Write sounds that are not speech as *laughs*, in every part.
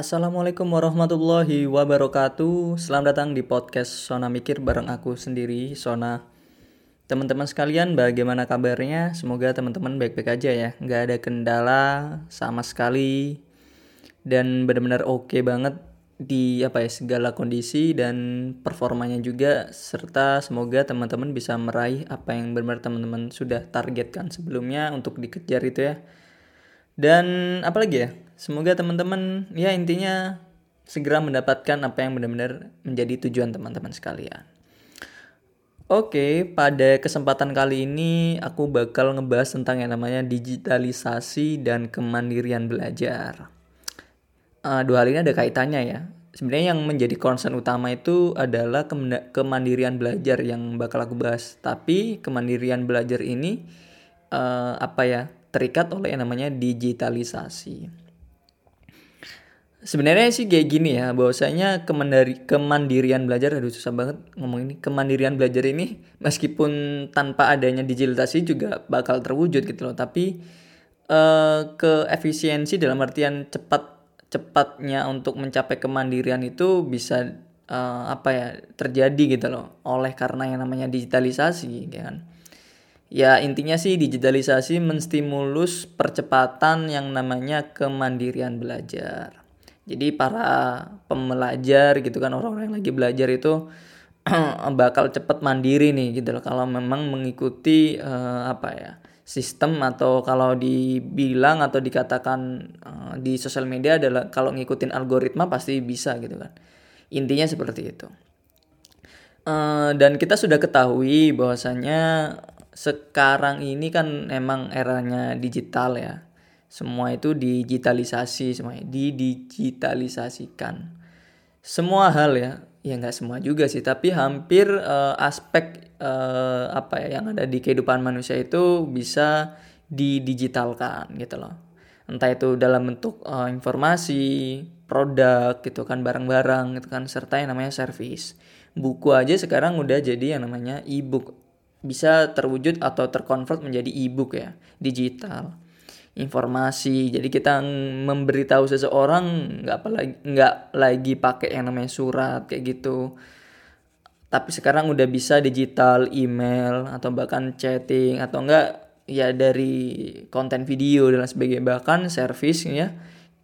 Assalamualaikum warahmatullahi wabarakatuh. Selamat datang di podcast Sona Mikir bareng aku sendiri, Sona. Teman-teman sekalian bagaimana kabarnya? Semoga teman-teman baik-baik aja ya. Nggak ada kendala sama sekali. Dan benar-benar oke okay banget di apa ya segala kondisi dan performanya juga. Serta semoga teman-teman bisa meraih apa yang benar-benar teman-teman sudah targetkan sebelumnya untuk dikejar itu ya. Dan apalagi ya semoga teman-teman ya intinya segera mendapatkan apa yang benar-benar menjadi tujuan teman-teman sekalian Oke, pada kesempatan kali ini aku bakal ngebahas tentang yang namanya digitalisasi dan kemandirian belajar. Uh, dua hal ini ada kaitannya ya. Sebenarnya yang menjadi concern utama itu adalah kemandirian belajar yang bakal aku bahas. Tapi kemandirian belajar ini uh, apa ya? terikat oleh yang namanya digitalisasi. Sebenarnya sih kayak gini ya, bahwasanya kemandiri, kemandirian belajar, aduh susah banget ngomong ini, kemandirian belajar ini *laughs* meskipun tanpa adanya digitalisasi juga bakal terwujud gitu loh, tapi uh, ke efisiensi dalam artian cepat cepatnya untuk mencapai kemandirian itu bisa uh, apa ya terjadi gitu loh, oleh karena yang namanya digitalisasi, ya kan? Ya intinya sih digitalisasi menstimulus percepatan yang namanya kemandirian belajar. Jadi para pembelajar gitu kan orang-orang yang lagi belajar itu *clears throat* bakal cepat mandiri nih gitu loh. Kalau memang mengikuti uh, apa ya sistem atau kalau dibilang atau dikatakan uh, di sosial media adalah kalau ngikutin algoritma pasti bisa gitu kan. Intinya seperti itu. Uh, dan kita sudah ketahui bahwasanya sekarang ini kan emang eranya digital ya. Semua itu digitalisasi semuanya, didigitalisasikan. Semua hal ya, ya nggak semua juga sih, tapi hampir uh, aspek uh, apa ya yang ada di kehidupan manusia itu bisa didigitalkan gitu loh. Entah itu dalam bentuk uh, informasi, produk gitu kan, barang-barang gitu kan, serta yang namanya service. Buku aja sekarang udah jadi yang namanya e-book bisa terwujud atau terkonvert menjadi e-book ya, digital. Informasi. Jadi kita memberitahu seseorang nggak apalagi nggak lagi pakai yang namanya surat kayak gitu. Tapi sekarang udah bisa digital, email atau bahkan chatting atau enggak ya dari konten video dan sebagainya bahkan service ya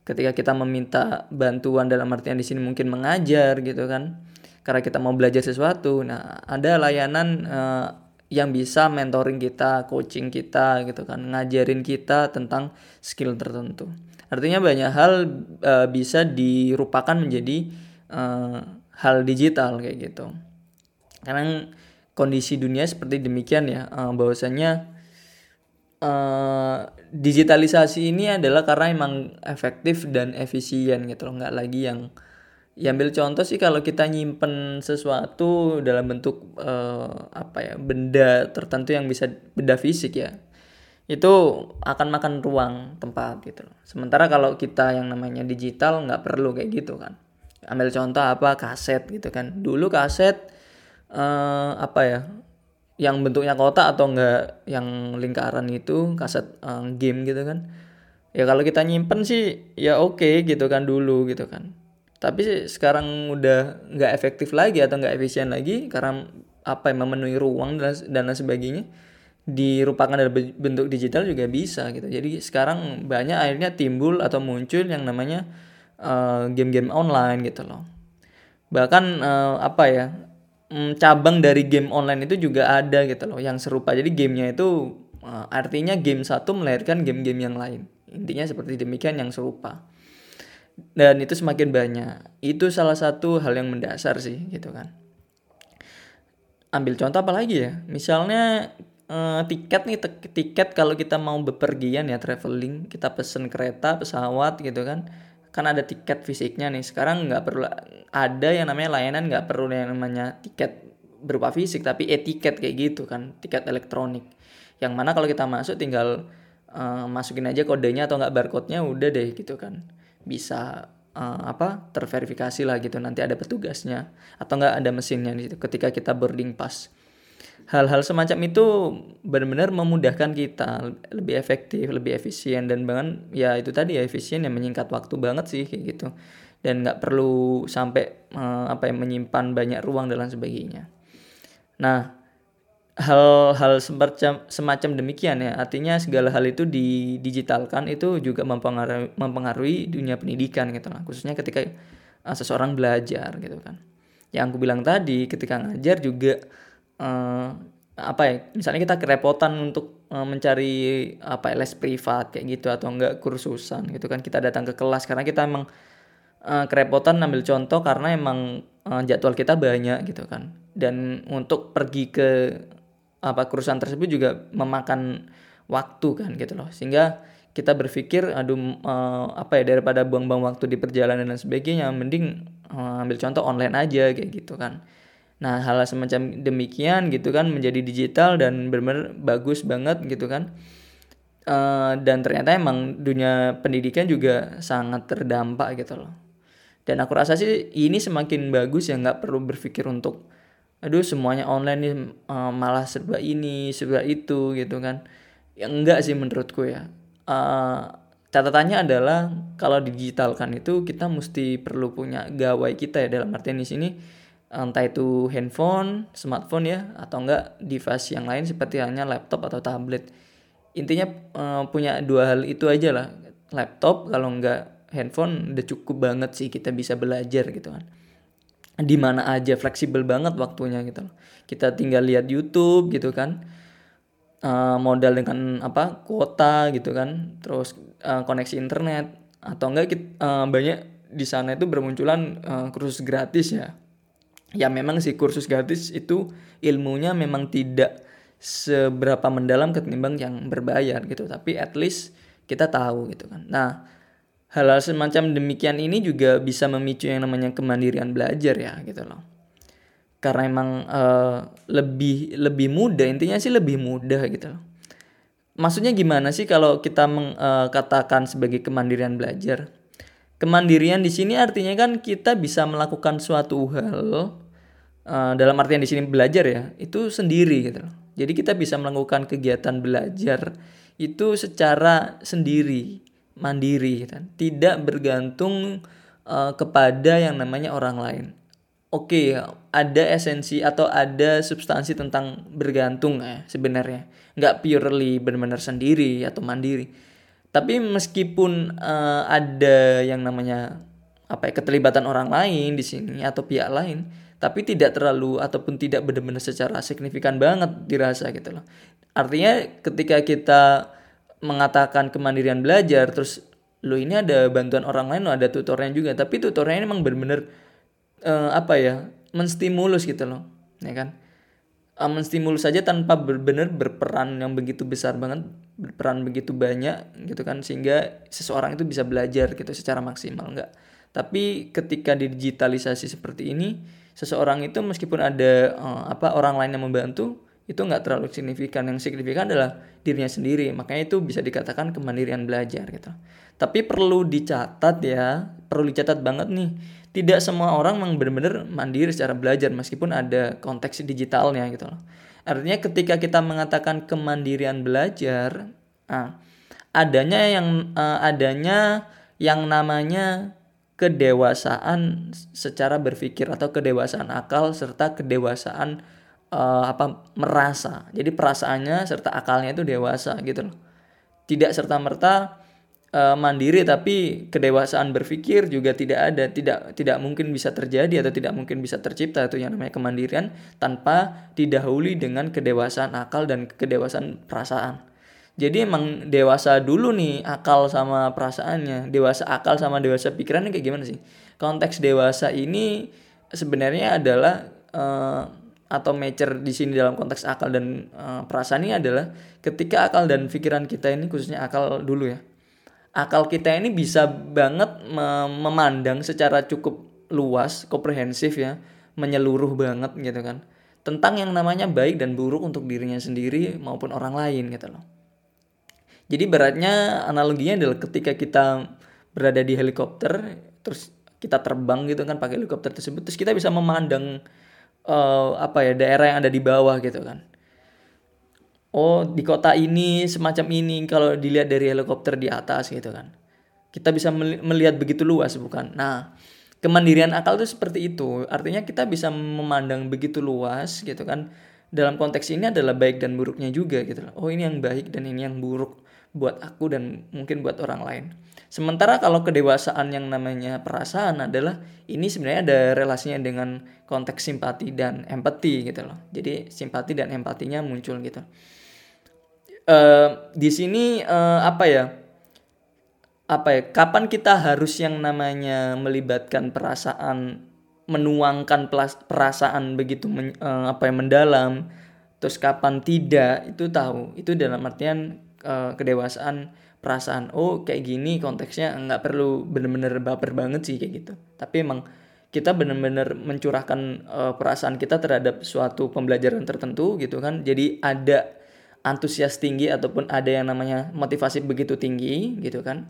ketika kita meminta bantuan dalam artian di sini mungkin mengajar gitu kan karena kita mau belajar sesuatu nah ada layanan uh, yang bisa mentoring kita, coaching kita gitu kan, ngajarin kita tentang skill tertentu. Artinya banyak hal uh, bisa dirupakan menjadi uh, hal digital kayak gitu. Karena kondisi dunia seperti demikian ya, uh, bahwasanya uh, digitalisasi ini adalah karena emang efektif dan efisien gitu loh, nggak lagi yang ya ambil contoh sih kalau kita nyimpen sesuatu dalam bentuk uh, apa ya benda tertentu yang bisa benda fisik ya itu akan makan ruang tempat gitu loh. Sementara kalau kita yang namanya digital nggak perlu kayak gitu kan. Ambil contoh apa kaset gitu kan. Dulu kaset uh, apa ya yang bentuknya kotak atau enggak yang lingkaran itu kaset uh, game gitu kan. Ya kalau kita nyimpen sih ya oke okay, gitu kan dulu gitu kan tapi sekarang udah nggak efektif lagi atau nggak efisien lagi karena apa yang memenuhi ruang dan, dan sebagainya dirupakan dalam bentuk digital juga bisa gitu. Jadi sekarang banyak akhirnya timbul atau muncul yang namanya uh, game-game online gitu loh. Bahkan uh, apa ya um, cabang dari game online itu juga ada gitu loh yang serupa. Jadi gamenya itu uh, artinya game satu melahirkan game-game yang lain. Intinya seperti demikian yang serupa dan itu semakin banyak. Itu salah satu hal yang mendasar sih gitu kan. Ambil contoh apa lagi ya? Misalnya eh, tiket nih tiket kalau kita mau bepergian ya traveling kita pesen kereta pesawat gitu kan. Kan ada tiket fisiknya nih. Sekarang nggak perlu ada yang namanya layanan nggak perlu yang namanya tiket berupa fisik tapi etiket kayak gitu kan tiket elektronik. Yang mana kalau kita masuk tinggal uh, masukin aja kodenya atau nggak barcode-nya udah deh gitu kan bisa uh, apa terverifikasi lah gitu nanti ada petugasnya atau nggak ada mesinnya di situ ketika kita boarding pass. Hal-hal semacam itu benar-benar memudahkan kita lebih efektif lebih efisien dan bahkan ya itu tadi ya efisien yang menyingkat waktu banget sih kayak gitu. Dan nggak perlu sampai uh, apa yang menyimpan banyak ruang dan lain sebagainya. Nah hal-hal semacam semacam demikian ya. Artinya segala hal itu didigitalkan itu juga mempengaruhi mempengaruhi dunia pendidikan gitu lah. Khususnya ketika uh, seseorang belajar gitu kan. Yang aku bilang tadi ketika ngajar juga uh, apa ya misalnya kita kerepotan untuk uh, mencari apa les privat kayak gitu atau enggak kursusan gitu kan kita datang ke kelas. Karena kita emang uh, kerepotan ambil contoh karena emang uh, jadwal kita banyak gitu kan. Dan untuk pergi ke apa kursusan tersebut juga memakan waktu kan gitu loh sehingga kita berpikir aduh uh, apa ya daripada buang-buang waktu di perjalanan dan sebagainya mending uh, ambil contoh online aja kayak gitu kan Nah, hal semacam demikian gitu kan menjadi digital dan benar-benar bagus banget gitu kan. Uh, dan ternyata emang dunia pendidikan juga sangat terdampak gitu loh. Dan aku rasa sih ini semakin bagus ya nggak perlu berpikir untuk aduh semuanya online nih uh, malah serba ini serba itu gitu kan. Ya enggak sih menurutku ya. Uh, catatannya adalah kalau digitalkan itu kita mesti perlu punya gawai kita ya dalam artian di sini entah itu handphone, smartphone ya, atau enggak device yang lain seperti halnya laptop atau tablet. Intinya uh, punya dua hal itu aja lah. Laptop kalau enggak handphone udah cukup banget sih kita bisa belajar gitu kan. Di mana aja fleksibel banget waktunya gitu loh. Kita tinggal lihat YouTube gitu kan. Uh, modal dengan apa kuota gitu kan terus uh, koneksi internet atau enggak kita, uh, banyak di sana itu bermunculan uh, kursus gratis ya ya memang si kursus gratis itu ilmunya memang tidak seberapa mendalam ketimbang yang berbayar gitu tapi at least kita tahu gitu kan nah hal-hal semacam demikian ini juga bisa memicu yang namanya kemandirian belajar ya gitu loh. Karena emang uh, lebih lebih mudah intinya sih lebih mudah gitu loh. Maksudnya gimana sih kalau kita mengkatakan uh, sebagai kemandirian belajar? Kemandirian di sini artinya kan kita bisa melakukan suatu hal uh, dalam artian di sini belajar ya itu sendiri gitu loh. Jadi kita bisa melakukan kegiatan belajar itu secara sendiri, mandiri gitu. Tidak bergantung uh, kepada yang namanya orang lain. Oke, okay, ada esensi atau ada substansi tentang bergantung ya sebenarnya. Nggak purely benar-benar sendiri atau mandiri tapi meskipun uh, ada yang namanya apa ya keterlibatan orang lain di sini atau pihak lain tapi tidak terlalu ataupun tidak benar-benar secara signifikan banget dirasa gitu loh artinya ketika kita mengatakan kemandirian belajar terus lo ini ada bantuan orang lain lo ada tutornya juga. Tapi tutornya ini memang benar-benar uh, apa ya menstimulus gitu loh ya kan? Uh, menstimulus saja tanpa benar-benar berperan yang begitu besar banget berperan begitu banyak gitu kan sehingga seseorang itu bisa belajar gitu secara maksimal enggak tapi ketika digitalisasi seperti ini seseorang itu meskipun ada uh, apa orang lain yang membantu itu nggak terlalu signifikan. Yang signifikan adalah dirinya sendiri. Makanya itu bisa dikatakan kemandirian belajar gitu. Tapi perlu dicatat ya perlu dicatat banget nih. Tidak semua orang memang benar-benar mandiri secara belajar meskipun ada konteks digitalnya gitu loh. Artinya ketika kita mengatakan kemandirian belajar, ah, adanya yang uh, adanya yang namanya kedewasaan secara berpikir atau kedewasaan akal serta kedewasaan uh, apa merasa. Jadi perasaannya serta akalnya itu dewasa gitu loh. Tidak serta merta uh, mandiri tapi kedewasaan berpikir juga tidak ada tidak tidak mungkin bisa terjadi atau tidak mungkin bisa tercipta itu yang namanya kemandirian tanpa didahului dengan kedewasaan akal dan kedewasaan perasaan jadi emang dewasa dulu nih akal sama perasaannya dewasa akal sama dewasa pikirannya kayak gimana sih konteks dewasa ini sebenarnya adalah uh, atau mature di sini dalam konteks akal dan uh, perasaan ini adalah ketika akal dan pikiran kita ini khususnya akal dulu ya akal kita ini bisa banget memandang secara cukup luas, komprehensif ya, menyeluruh banget gitu kan. Tentang yang namanya baik dan buruk untuk dirinya sendiri maupun orang lain gitu loh. Jadi beratnya analoginya adalah ketika kita berada di helikopter terus kita terbang gitu kan pakai helikopter tersebut terus kita bisa memandang uh, apa ya daerah yang ada di bawah gitu kan. Oh di kota ini semacam ini kalau dilihat dari helikopter di atas gitu kan. Kita bisa melihat begitu luas bukan? Nah kemandirian akal itu seperti itu. Artinya kita bisa memandang begitu luas gitu kan dalam konteks ini adalah baik dan buruknya juga gitu oh ini yang baik dan ini yang buruk buat aku dan mungkin buat orang lain. Sementara kalau kedewasaan yang namanya perasaan adalah ini sebenarnya ada relasinya dengan konteks simpati dan empati gitu loh. Jadi simpati dan empatinya muncul gitu. Uh, di sini uh, apa ya? Apa ya? Kapan kita harus yang namanya melibatkan perasaan menuangkan perasaan begitu men, uh, apa yang mendalam terus kapan tidak itu tahu. Itu dalam artian uh, kedewasaan perasaan oh kayak gini konteksnya nggak perlu bener-bener baper banget sih kayak gitu. Tapi emang kita benar-benar mencurahkan uh, perasaan kita terhadap suatu pembelajaran tertentu gitu kan. Jadi ada antusias tinggi ataupun ada yang namanya motivasi begitu tinggi gitu kan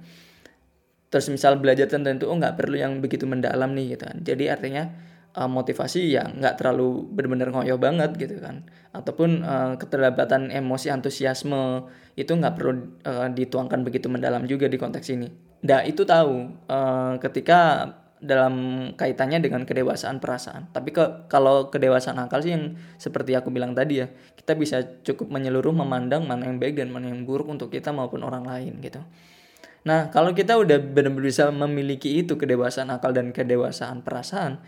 terus misal belajar tertentu oh nggak perlu yang begitu mendalam nih gitu kan jadi artinya uh, motivasi ya nggak terlalu benar-benar ngoyo banget gitu kan ataupun uh, keterlibatan emosi antusiasme itu nggak perlu uh, dituangkan begitu mendalam juga di konteks ini. Nah itu tahu uh, ketika dalam kaitannya dengan kedewasaan perasaan. Tapi ke, kalau kedewasaan akal sih yang seperti aku bilang tadi ya, kita bisa cukup menyeluruh memandang mana yang baik dan mana yang buruk untuk kita maupun orang lain gitu. Nah, kalau kita udah benar-benar bisa memiliki itu kedewasaan akal dan kedewasaan perasaan,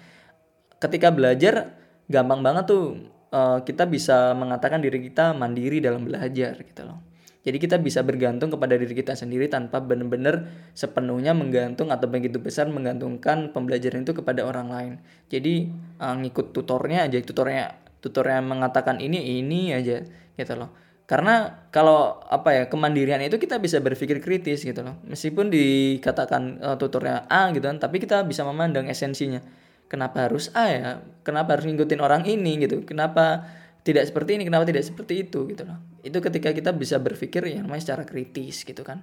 ketika belajar gampang banget tuh uh, kita bisa mengatakan diri kita mandiri dalam belajar gitu loh. Jadi kita bisa bergantung kepada diri kita sendiri tanpa benar-benar sepenuhnya menggantung atau begitu besar menggantungkan pembelajaran itu kepada orang lain. Jadi uh, ngikut tutornya aja, tutornya tutornya mengatakan ini ini aja gitu loh. Karena kalau apa ya kemandirian itu kita bisa berpikir kritis gitu loh. Meskipun dikatakan uh, tutornya A gitu kan, tapi kita bisa memandang esensinya. Kenapa harus A ya? Kenapa harus ngikutin orang ini gitu? Kenapa tidak seperti ini kenapa tidak seperti itu gitu loh itu ketika kita bisa berpikir yang namanya secara kritis gitu kan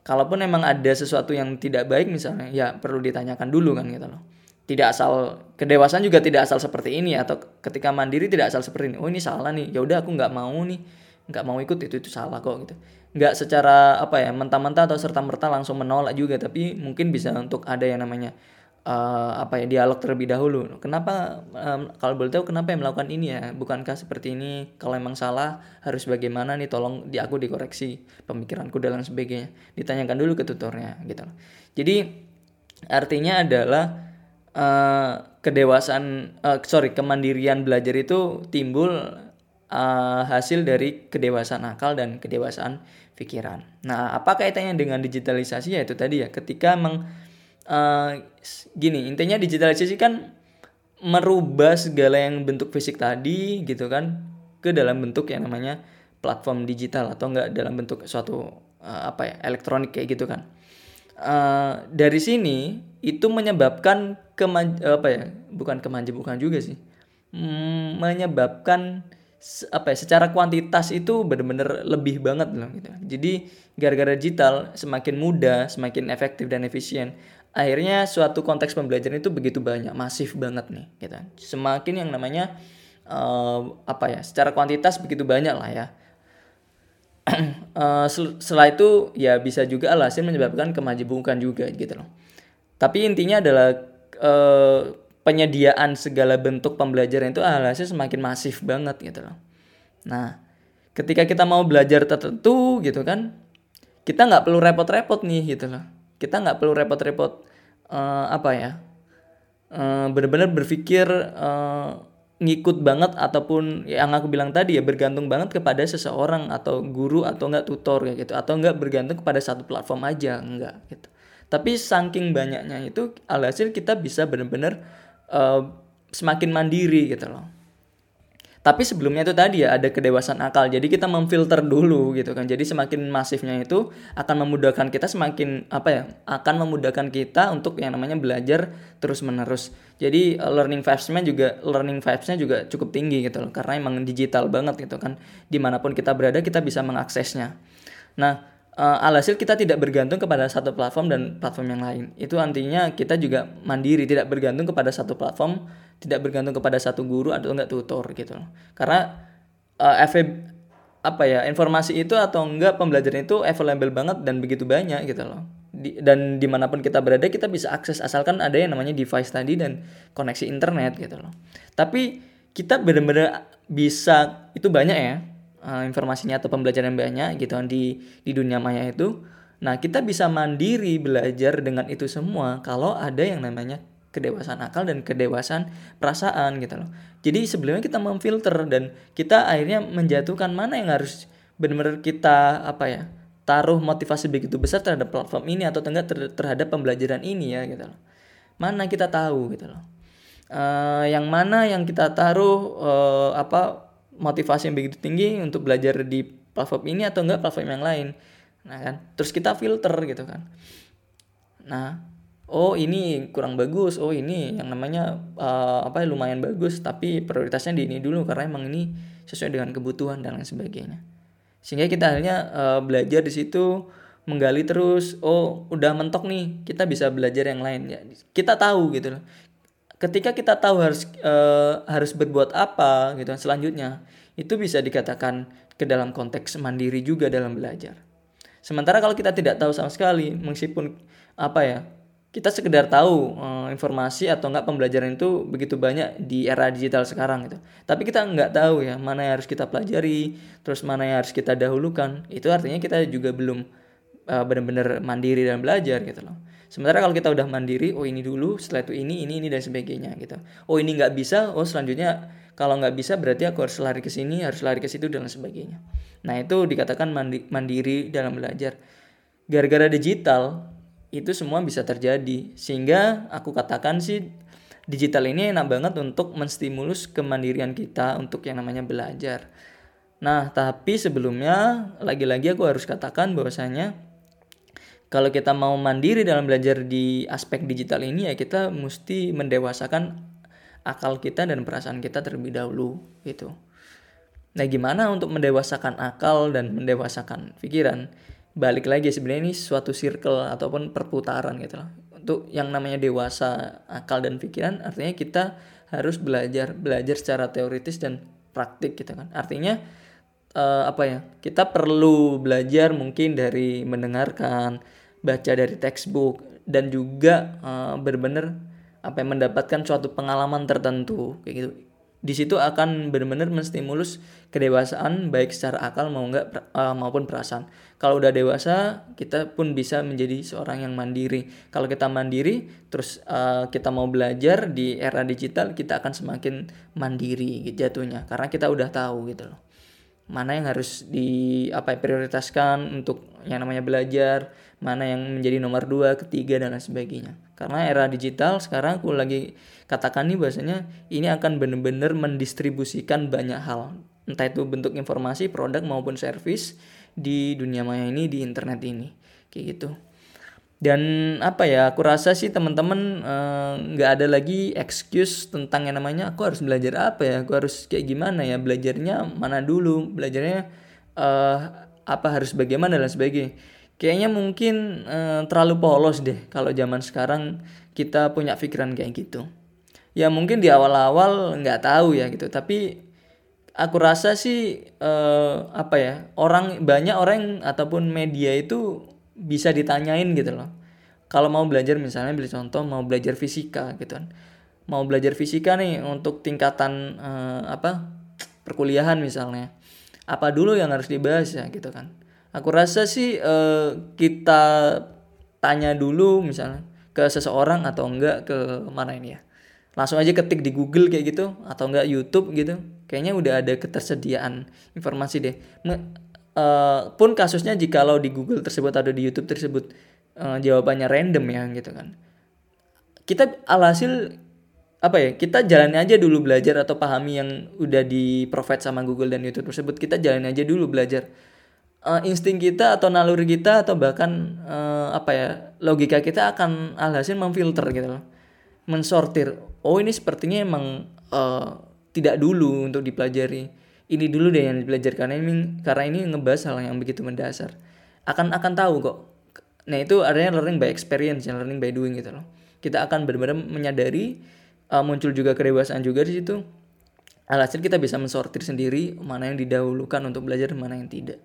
kalaupun memang ada sesuatu yang tidak baik misalnya ya perlu ditanyakan dulu kan gitu loh tidak asal kedewasaan juga tidak asal seperti ini atau ketika mandiri tidak asal seperti ini oh ini salah nih ya udah aku nggak mau nih nggak mau ikut itu itu salah kok gitu nggak secara apa ya mentah-mentah atau serta-merta langsung menolak juga tapi mungkin bisa untuk ada yang namanya uh, apa ya dialog terlebih dahulu. Kenapa um, kalau boleh tahu kenapa yang melakukan ini ya? Bukankah seperti ini? Kalau emang salah harus bagaimana nih? Tolong di aku dikoreksi pemikiranku dan sebagainya. Ditanyakan dulu ke tutornya gitu. Jadi artinya adalah uh, kedewasaan uh, sorry kemandirian belajar itu timbul uh, hasil dari kedewasaan akal dan kedewasaan pikiran. Nah, apa kaitannya dengan digitalisasi? Ya itu tadi ya. Ketika emang uh, gini intinya digitalisasi kan merubah segala yang bentuk fisik tadi gitu kan ke dalam bentuk yang namanya platform digital atau enggak dalam bentuk suatu uh, apa ya elektronik kayak gitu kan uh, dari sini itu menyebabkan keman apa ya bukan kemanja bukan juga sih. Hmm, menyebabkan apa ya secara kuantitas itu benar-benar lebih banget loh gitu. Jadi gara-gara digital semakin mudah, semakin efektif dan efisien akhirnya suatu konteks pembelajaran itu begitu banyak masif banget nih gitu. Semakin yang namanya uh, apa ya secara kuantitas begitu banyak lah ya *clears throat* uh, setelah itu ya bisa juga alhasil menyebabkan kemajemukan juga gitu loh. Tapi intinya adalah uh, penyediaan segala bentuk pembelajaran itu alhasil semakin masif banget gitu loh. Nah ketika kita mau belajar tertentu gitu kan kita nggak perlu repot-repot nih gitu loh. Kita nggak perlu repot-repot uh, apa ya uh, benar-benar berpikir uh, ngikut banget ataupun yang aku bilang tadi ya bergantung banget kepada seseorang atau guru atau enggak tutor kayak gitu. Atau enggak bergantung kepada satu platform aja enggak gitu. Tapi saking banyaknya itu alhasil kita bisa benar-benar uh, semakin mandiri gitu loh Tapi sebelumnya itu tadi ya ada kedewasaan akal. Jadi kita memfilter dulu gitu kan. Jadi semakin masifnya itu akan memudahkan kita semakin apa ya? akan memudahkan kita untuk yang namanya belajar terus-menerus. Jadi uh, learning vibes-nya juga learning vibes-nya juga cukup tinggi gitu loh karena emang digital banget gitu kan. Di mana pun kita berada kita bisa mengaksesnya. Nah, uh, alhasil kita tidak bergantung kepada satu platform dan platform yang lain. Itu artinya kita juga mandiri, tidak bergantung kepada satu platform tidak bergantung kepada satu guru atau enggak tutor gitu loh. Karena uh, apa ya informasi itu atau enggak pembelajaran itu available banget dan begitu banyak gitu loh. Di, dan di mana pun kita berada kita bisa akses asalkan ada yang namanya device tadi dan koneksi internet gitu loh. Tapi kita benar-benar bisa itu banyak ya uh, informasinya atau pembelajaran banyak gitu kan di di dunia maya itu. Nah kita bisa mandiri belajar dengan itu semua kalau ada yang namanya kedewasaan akal dan kedewasaan perasaan gitu loh. Jadi sebelumnya kita memfilter dan kita akhirnya menjatuhkan mana yang harus benar-benar kita apa ya taruh motivasi begitu besar terhadap platform ini atau enggak ter terhadap pembelajaran ini ya gitu loh. Mana kita tahu gitu loh. Uh, yang mana yang kita taruh uh, apa motivasi yang begitu tinggi untuk belajar di platform ini atau enggak platform yang lain. Nah kan, terus kita filter gitu kan. Nah, oh ini kurang bagus oh ini yang namanya uh, apa ya lumayan bagus tapi prioritasnya di ini dulu karena emang ini sesuai dengan kebutuhan dan lain sebagainya sehingga kita akhirnya uh, belajar di situ menggali terus oh udah mentok nih kita bisa belajar yang lain ya kita tahu gitu loh ketika kita tahu harus uh, harus berbuat apa gitu selanjutnya itu bisa dikatakan ke dalam konteks mandiri juga dalam belajar sementara kalau kita tidak tahu sama sekali meskipun apa ya kita sekedar tahu uh, informasi atau enggak pembelajaran itu begitu banyak di era digital sekarang gitu. Tapi kita nggak tahu ya mana yang harus kita pelajari, terus mana yang harus kita dahulukan. Itu artinya kita juga belum uh, benar-benar mandiri dan belajar gitu loh. Sementara kalau kita udah mandiri, oh ini dulu, setelah itu ini, ini, ini dan sebagainya gitu. Oh ini nggak bisa, oh selanjutnya kalau nggak bisa berarti aku harus lari ke sini, harus lari ke situ dan sebagainya. Nah itu dikatakan mandi, mandiri dalam belajar. Gara-gara digital, itu semua bisa terjadi sehingga aku katakan sih digital ini enak banget untuk menstimulus kemandirian kita untuk yang namanya belajar. Nah, tapi sebelumnya lagi-lagi aku harus katakan bahwasanya kalau kita mau mandiri dalam belajar di aspek digital ini ya kita mesti mendewasakan akal kita dan perasaan kita terlebih dahulu gitu. Nah, gimana untuk mendewasakan akal dan mendewasakan pikiran? balik lagi sebenarnya ini suatu circle ataupun perputaran gitu loh. Untuk yang namanya dewasa akal dan pikiran artinya kita harus belajar belajar secara teoritis dan praktik gitu kan. Artinya uh, apa ya? Kita perlu belajar mungkin dari mendengarkan, baca dari textbook dan juga uh, benar-benar apa yang mendapatkan suatu pengalaman tertentu kayak gitu di situ akan benar-benar menstimulus kedewasaan baik secara akal mau enggak uh, maupun perasaan. Kalau udah dewasa, kita pun bisa menjadi seorang yang mandiri. Kalau kita mandiri, terus uh, kita mau belajar di era digital, kita akan semakin mandiri gitu jatuhnya karena kita udah tahu gitu loh. Mana yang harus di apa ya, prioritaskan untuk yang namanya belajar, mana yang menjadi nomor dua, ketiga dan lain sebagainya. Karena era digital sekarang aku lagi katakan nih bahasanya ini akan benar-benar mendistribusikan banyak hal. Entah itu bentuk informasi produk maupun service di dunia maya ini di internet ini. Kayak gitu. Dan apa ya aku rasa sih teman-teman eh, nggak uh, ada lagi excuse tentang yang namanya aku harus belajar apa ya aku harus kayak gimana ya belajarnya mana dulu belajarnya uh, apa harus bagaimana dan sebagainya kayaknya mungkin uh, terlalu polos deh kalau zaman sekarang kita punya pikiran kayak gitu. Ya mungkin di awal-awal nggak tahu ya gitu tapi aku rasa sih eh, apa ya orang banyak orang ataupun media itu bisa ditanyain gitu loh. Kalau mau belajar misalnya beli contoh mau belajar fisika gitu kan. Mau belajar fisika nih untuk tingkatan eh, apa perkuliahan misalnya. Apa dulu yang harus dibahas ya gitu kan aku rasa sih eh, kita tanya dulu misalnya ke seseorang atau enggak ke mana ini ya. Langsung aja ketik di Google kayak gitu atau enggak YouTube gitu. Kayaknya udah ada ketersediaan informasi deh. Me, uh, pun kasusnya jikalau di Google tersebut atau di YouTube tersebut uh, jawabannya random ya gitu kan. Kita alhasil apa ya kita jalani aja dulu belajar atau pahami yang udah di provide sama Google dan YouTube tersebut. Kita jalani aja dulu belajar uh, insting kita atau naluri kita atau bahkan uh, apa ya logika kita akan alhasil memfilter gitu loh. Mensortir. Oh ini sepertinya emang uh, tidak dulu untuk dipelajari. Ini dulu deh yang dipelajari karena ini karena ini ngebahas hal yang begitu mendasar. Akan akan tahu kok. Nah itu artinya learning by experience yang learning by doing gitu loh. Kita akan benar-benar menyadari uh, muncul juga kedewasaan juga di situ. Alhasil kita bisa mensortir sendiri mana yang didahulukan untuk belajar mana yang tidak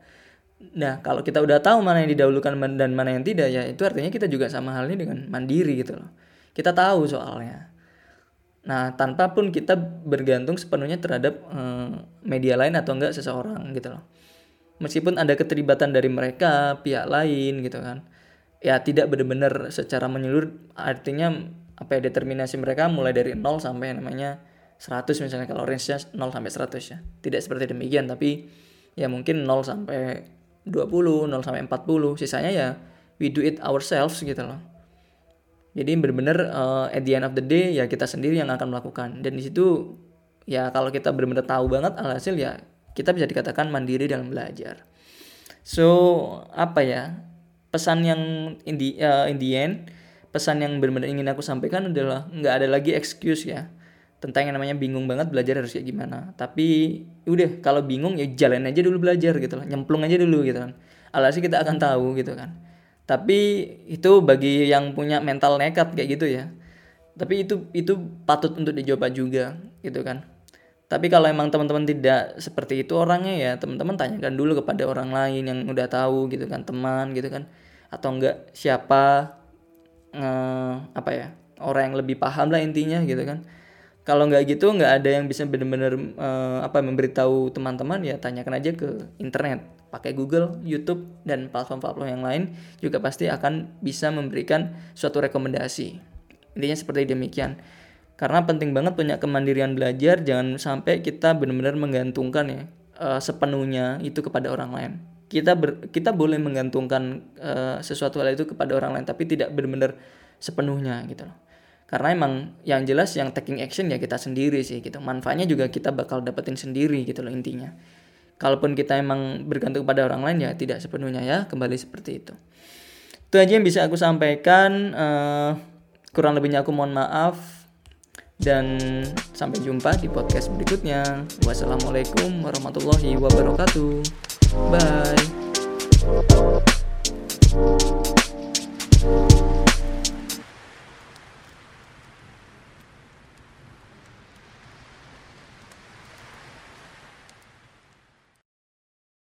nah kalau kita udah tahu mana yang didahulukan dan mana yang tidak ya itu artinya kita juga sama halnya dengan mandiri gitu loh. Kita tahu soalnya. Nah tanpa pun kita bergantung sepenuhnya terhadap uh, media lain atau enggak seseorang gitu loh. Meskipun ada keterlibatan dari mereka pihak lain gitu kan. Ya tidak benar-benar secara menyeluruh artinya apa ya determinasi mereka mulai dari 0 sampai namanya 100 misalnya kalau range-nya 0 sampai 100 ya. Tidak seperti demikian tapi ya mungkin 0 sampai 20, 0 sampai 40, sisanya ya we do it ourselves gitu loh. Jadi benar-benar uh, at the end of the day ya kita sendiri yang akan melakukan dan di situ ya kalau kita benar-benar tahu banget alhasil ya kita bisa dikatakan mandiri dalam belajar. So apa ya pesan yang in the, uh, in the end pesan yang benar-benar ingin aku sampaikan adalah nggak ada lagi excuse ya tentang yang namanya bingung banget belajar harus kayak gimana. Tapi udah kalau bingung ya jalan aja dulu belajar gitu lah. Nyemplung aja dulu gitu kan. Alhasil kita akan tahu gitu kan. Tapi itu bagi yang punya mental nekat kayak gitu ya. Tapi itu itu patut untuk dicoba juga gitu kan. Tapi kalau emang teman-teman tidak seperti itu orangnya ya teman-teman tanyakan dulu kepada orang lain yang udah tahu gitu kan teman gitu kan. Atau enggak siapa uh, apa ya orang yang lebih paham lah intinya gitu kan kalau nggak gitu nggak ada yang bisa benar-benar uh, apa memberitahu teman-teman ya tanyakan aja ke internet. Pakai Google, YouTube dan platform-platform yang lain juga pasti akan bisa memberikan suatu rekomendasi. Intinya seperti demikian. Karena penting banget punya kemandirian belajar jangan sampai kita benar-benar menggantungkan ya uh, sepenuhnya itu kepada orang lain. Kita ber, kita boleh menggantungkan uh, sesuatu hal itu kepada orang lain tapi tidak benar-benar sepenuhnya gitu loh karena emang yang jelas yang taking action ya kita sendiri sih gitu. Manfaatnya juga kita bakal dapetin sendiri gitu loh intinya. Kalaupun kita emang bergantung pada orang lain ya tidak sepenuhnya ya kembali seperti itu. Itu aja yang bisa aku sampaikan. Uh, kurang lebihnya aku mohon maaf. Dan sampai jumpa di podcast berikutnya. Wassalamualaikum warahmatullahi wabarakatuh. Bye.